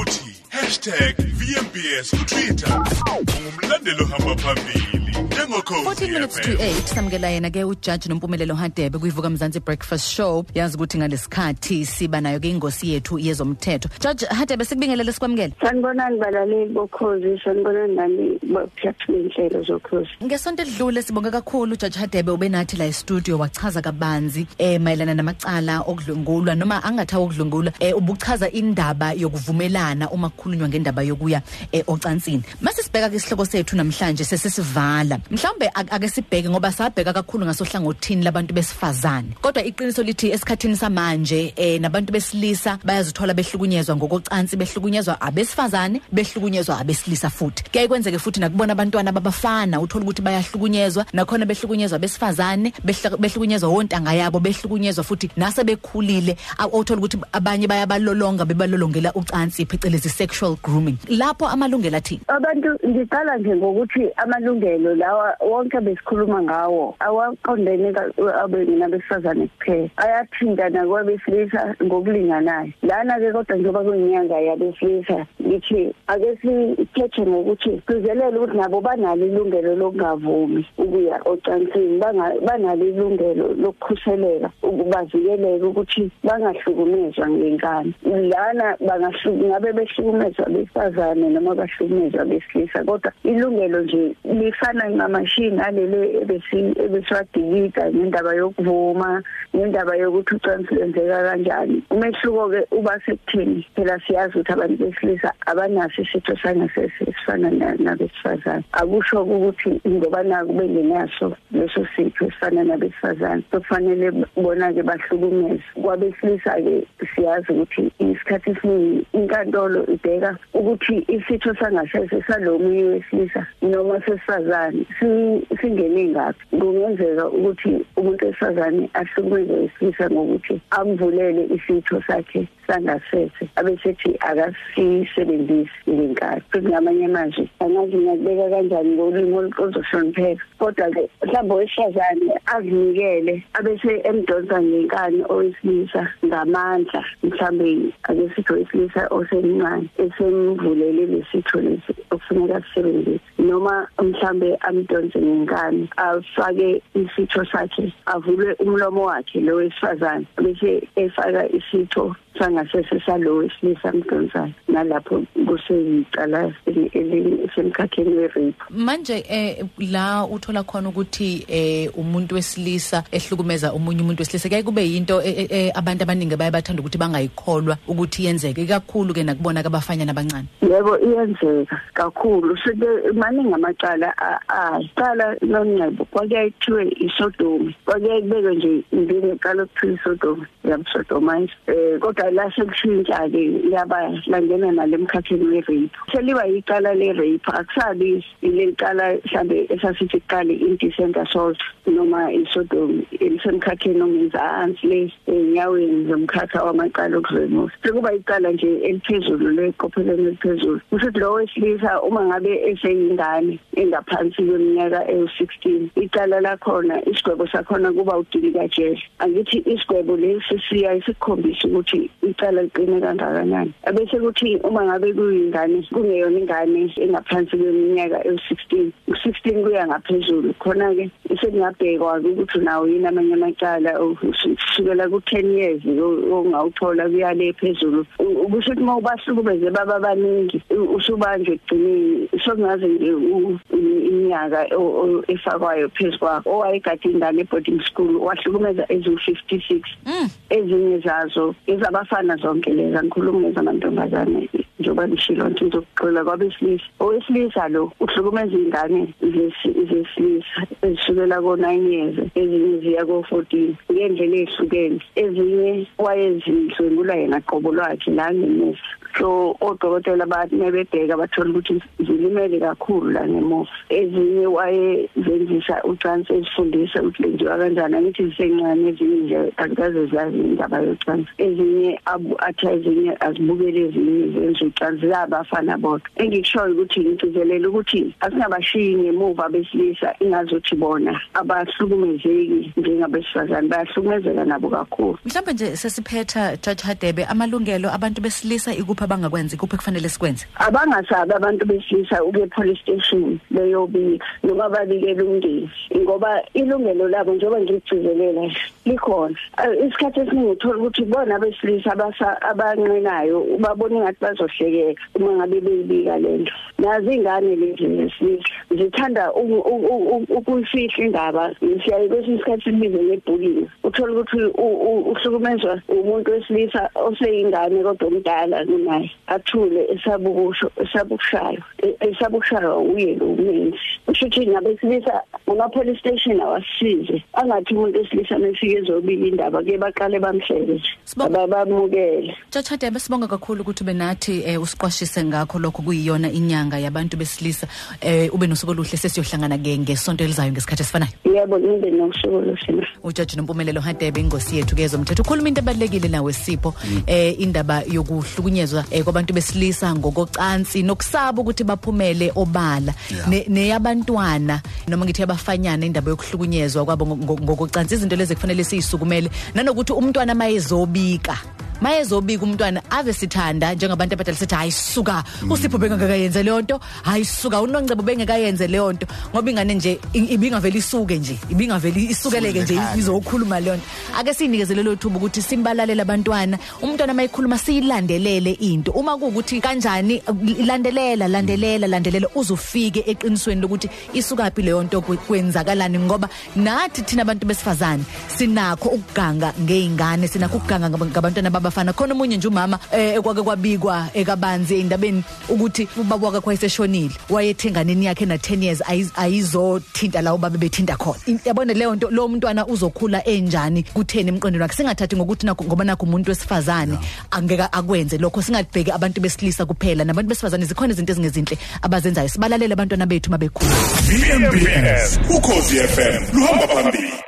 uthi #VMBS kuTwitter ungumlandeli ohamba phambili. 14 minutes to 8 samukela yena ke ujaji nompumelelo Hadebe kuyivuka mzansi breakfast show. Yazi ukuthi ngalesikhathi siba nayo ke ingosi yethu yezomthetho. Judge Hadebe sikubingelele sikwamukele. Sanibonani balaleli bokhozi sanibonani nani baphathi benhlelo zokhozi. Ngesonto edlule sibonga kakhulu Judge Hadebe ubenathi la e-studio wachaza kabanzi eh mayelana namacala okudlungulwa noma angathawa okudlungulwa eh ubuchaza indaba yokuvumelana uma kukhulunywa ngendaba yokuya eh, ocansini. Mase sibheka ke isihloko sethu namhlanje sesisivala mhlawumbe ak- ake sibheke ngoba sabheka kakhulu ngasohlangothini labantu besifazane. Kodwa iqiniso lithi esikhathini samanje eh nabantu besilisa bayazithola behlukunyezwa ngokocansi behlukunyezwa abesifazane behlukunyezwa abesilisa futhi. Kuyaye kwenzeke futhi nakubona abantwana babafana uthola ukuthi bayahlukunyezwa nakhona behlukunyezwa besifazane behla- behlukunyezwa wontanga yabo behlukunyezwa futhi nase bekhulile aw- uthola ukuthi abanye bayabalolonga bebalolongela ucansi phecelezi sexual grooming. Lapho amalungelo athi abantu ngiqala nje ngokuthi amalungelo lawa wonke besikhuluma ngawo. Awaqondene ka- abeni nabesifazane kuphela. Ayathinta nakwabesilisa ngokulinganayo. Lana ke kodwa njengoba kuyinyanga yabesilisa ngithi ake sithethe ngokuthi sizelele ukuthi nabo banalo ilungelo lokungavumi ukuya ocansini banga- banalo ilungelo lokukhuseleka ukubavikeleka ukuthi bangahlukumezwa ngenkani. Lana bangahluku ngabe behlukumezwa besifazane noma bahlukumezwa besilisa kodwa ilungelo nje lifana ngamashini alele ebesi ebesiwadikida ngendaba yokuvuma ngendaba yokuthi ucansi lwenzeka kanjani. Umehluko ke uba sekuthini? Phela siyazi ukuthi abantu besilisa abanaso isitho sangasese esifana na- nabesifazane. Akusho ukuthi ngoba naku bengenaso leso sitho esifana nabesifazane kufanele bona-ke bahlukumeze. Kwabesilisa-ke siyazi ukuthi isikhathi esiningi inkantolo ibheka ukuthi isitho sangasese salomunye wesilisa noma sesifazane. si- singene ngaphi kungenzeka ukuthi umuntu wesifazane ahlukumeze wesilisa ngokuthi amvulele isitho sakhe. Sangasese. Abesethi akasisebenzisi ngenkathi. Futhi ngamanye amazwi angazi ngiyakubeka kanjani ngolimi oluqozohlonipheka kodwa-ke mhlawumbe owesifazane azinikele abese emdonsa ngenkani owesilisa ngamandla. Mhlawumbe ake sithi owesilisa osemncane esemvulele lesitho lesi okufuneka sisebenzise. Noma mhlambe amdonse ngenkani afake isitho sakhe avule umlomo wakhe lo wesifazane bese efaka isitho sangasese salo wesilisa amdonsayo nalapho kuseyicala elisemkhakheni we-rape. Manje eh la uthola khona ukuthi eh umuntu wesilisa ehlukumeza umunye umuntu wesilisa kuyaye kube yinto eh, eh, eh, abantu abaningi baye bathanda ukuthi bangayikholwa ukuthi yenzeke. Kakhulu ke nakubona kabafanya nabancane yebo iyenzeka kakhulu. Sebe maningi amacala aqala noncebo kwakuyayithiwe isodomi kwakuyayibeke nje njengeqala ukuthiwa isodomi yamsodomize um kodwa la sekushintsha-ke yaba langena nale mkhakheni we-rape. Seliba yicala le-rape akusabi leli cala mhlambe esasithi kuqale indecent assault noma isodomi elisemkhakheni ongezansi le ey'nyaweni zomkhakha wamacala okudlwemusa sekuba icala nje eliphezulu leqopheleni eliphezulu. Kushuthi lo wesilisa uma ngabe eseyingane engaphansi kweminyaka ewu-16 icala lakhona isigwebo sakhona kuba udilika jele. Angithi isigwebo lesi siyaye sikhombise ukuthi icala liqine kangakanani? Abese kuthi uma ngabe kuyingane kungeyona ingane engaphansi kweminyaka ewu-16 u-16 kuya ngaphezulu. Khona-ke sekungabhekwa-ke ukuthi nawo yini amanye amacala kusukela ku-ten years ongawuthola kuyale phezulu. Kusho ukuthi uma ubahlukumeze baba baningi usubanjwe ekugcineni. Sokungaze nje u- iminyaka o- o- efakwayo phezu kwakho owayegade ingane e-boarding school wahlukumeza eziwu-56 mm. ezinye zazo ezabafana zonke leza ngikhuluma ngezamantombazane njengoba ngishilo nje ngizokuxola kwabesilisa. Owesilisa lo uhlukumeza ingane zesi- zesilisa ezisukela ko-nine years ezinye ziya ko-fourteen ngendlela ey'hlukene. Ezinye wayezidlwengula yena qobo lwakhe la ngemuva. So odokotela bathi mebebheka bathola ukuthi zilimele kakhulu la ngemuva. Ezinye wayezenzisa ucansi ezifundisa ukuthi lenziwa kanjani angithi zisencane ezinye nje azikaze ziyazi indaba yocansi. Ezinye abu- athi ezinye azibukele ezinye zenza ucansi ziyabafana bodwa. Engikushoyo ukuthi ngigcizelela ukuthi asingabashiyi ngemuva besilisa ingazothi bona abahlukumezeki njengabesifazane bayahlukumezeka nabo kakhulu. Mhlawumbe nje sesiphetha judge Hadebe amalungelo abantu besilisa ikuphi ikuphi abangakwenza ikuphi kufanele sikwenze? Abangasabi abantu besilisa ukuye police station beyobika noma babikele umndeni ngoba ilungelo labo njengoba ngigcizelela likhona. Eh, isikhathi esiningi uthola ukuthi bona besilisa abasa- abanqenayo ubabona ngathi bazohlekeka uma ngabe beyibika lento nazi ingane lezi zesilisa zithanda uku- uku- uku- ukuyifihla indaba. Siyaye kwesinye isikhathi sibize ngebhulini uthola ukuthi u- u- uhlukumezwa umuntu wesilisa oseyingane kodwa omdala kunaye athule esabukusho esabukushayo e- esabukushayo uye lo menzi kusho ukuthi nabesilisa ama-police station awasize angathi umuntu wesilisa mefike ezobika indaba ke baqale bamhleke nje. Sibonga. Aba- bamukele Judge Hadebe sibonga kakhulu ukuthi benathi eh, usiqwashise ngakho lokho kuyiyona inyanga yabantu besilisa eh ube nosuku oluhle sesiyohlangana ke ngesonto elizayo ngesikhathi esifanayo. Yebo ninde nosuku lusina ujaji nompumelelo hadebe ingosi yethu ke zomthetho ukhuluma into ebalekile nawe sipho. Eh indaba yokuhlukunyezwa eh, kwabantu besilisa ngokocansi nokusaba ukuthi baphumele obala. Yeah. Ne- neyabantwana noma ngithi abafanyana indaba yokuhlukunyezwa kwabo ngo- ngo- ngokocansi izinto lezi kufanele siyisukumele nanokuthi umntwana mayezobika mayezobika umntwana ave sithanda njengabantu abadala sithi hayi suka. Usipho bengakayenze leyo nto. Hayi suka. Unongcebo bengekayenze leyo nto. Ngoba ingane nje i- ibingavele isuke nje. Ibingavele isukeleke nje Isukele izokhuluma leyo nto. Ake siyinikeze lelo thuba ukuthi simbalalele abantwana. Umntwana mayikhuluma siyilandelele into. Uma kuwukuthi kanjani landelela landelela landelela uzufike eqinisweni lokuthi isukaphi leyo nto kwe- kwenzakalani. Ngoba nathi thina abantu besifazane sinakho ukuganga ngeingane sinakho ukuganga ngaba- ngabantwana babafana khona omunye nje umama eh, ekwake kwabikwa ekabanzi endabeni ukuthi ubaba wakhe kwayeseshonile wayethenganeni yakhe na 10 years ayiz- ayizothinta la ubaba bethinta khona. In- yabona leyo nto lo mntwana uzokhula enjani kutheni emqondweni wakhe? Singathathi ngokuthi nakho ngoba nakho umuntu wesifazane angeke akwenze lokho. Singabheki abantu besilisa kuphela nabantu besifazane zikhona izinto ezingezinhle abazenzayo. Sibalalele abantwana bethu mabekhula VMBS ukhosi FM luhamba phambili.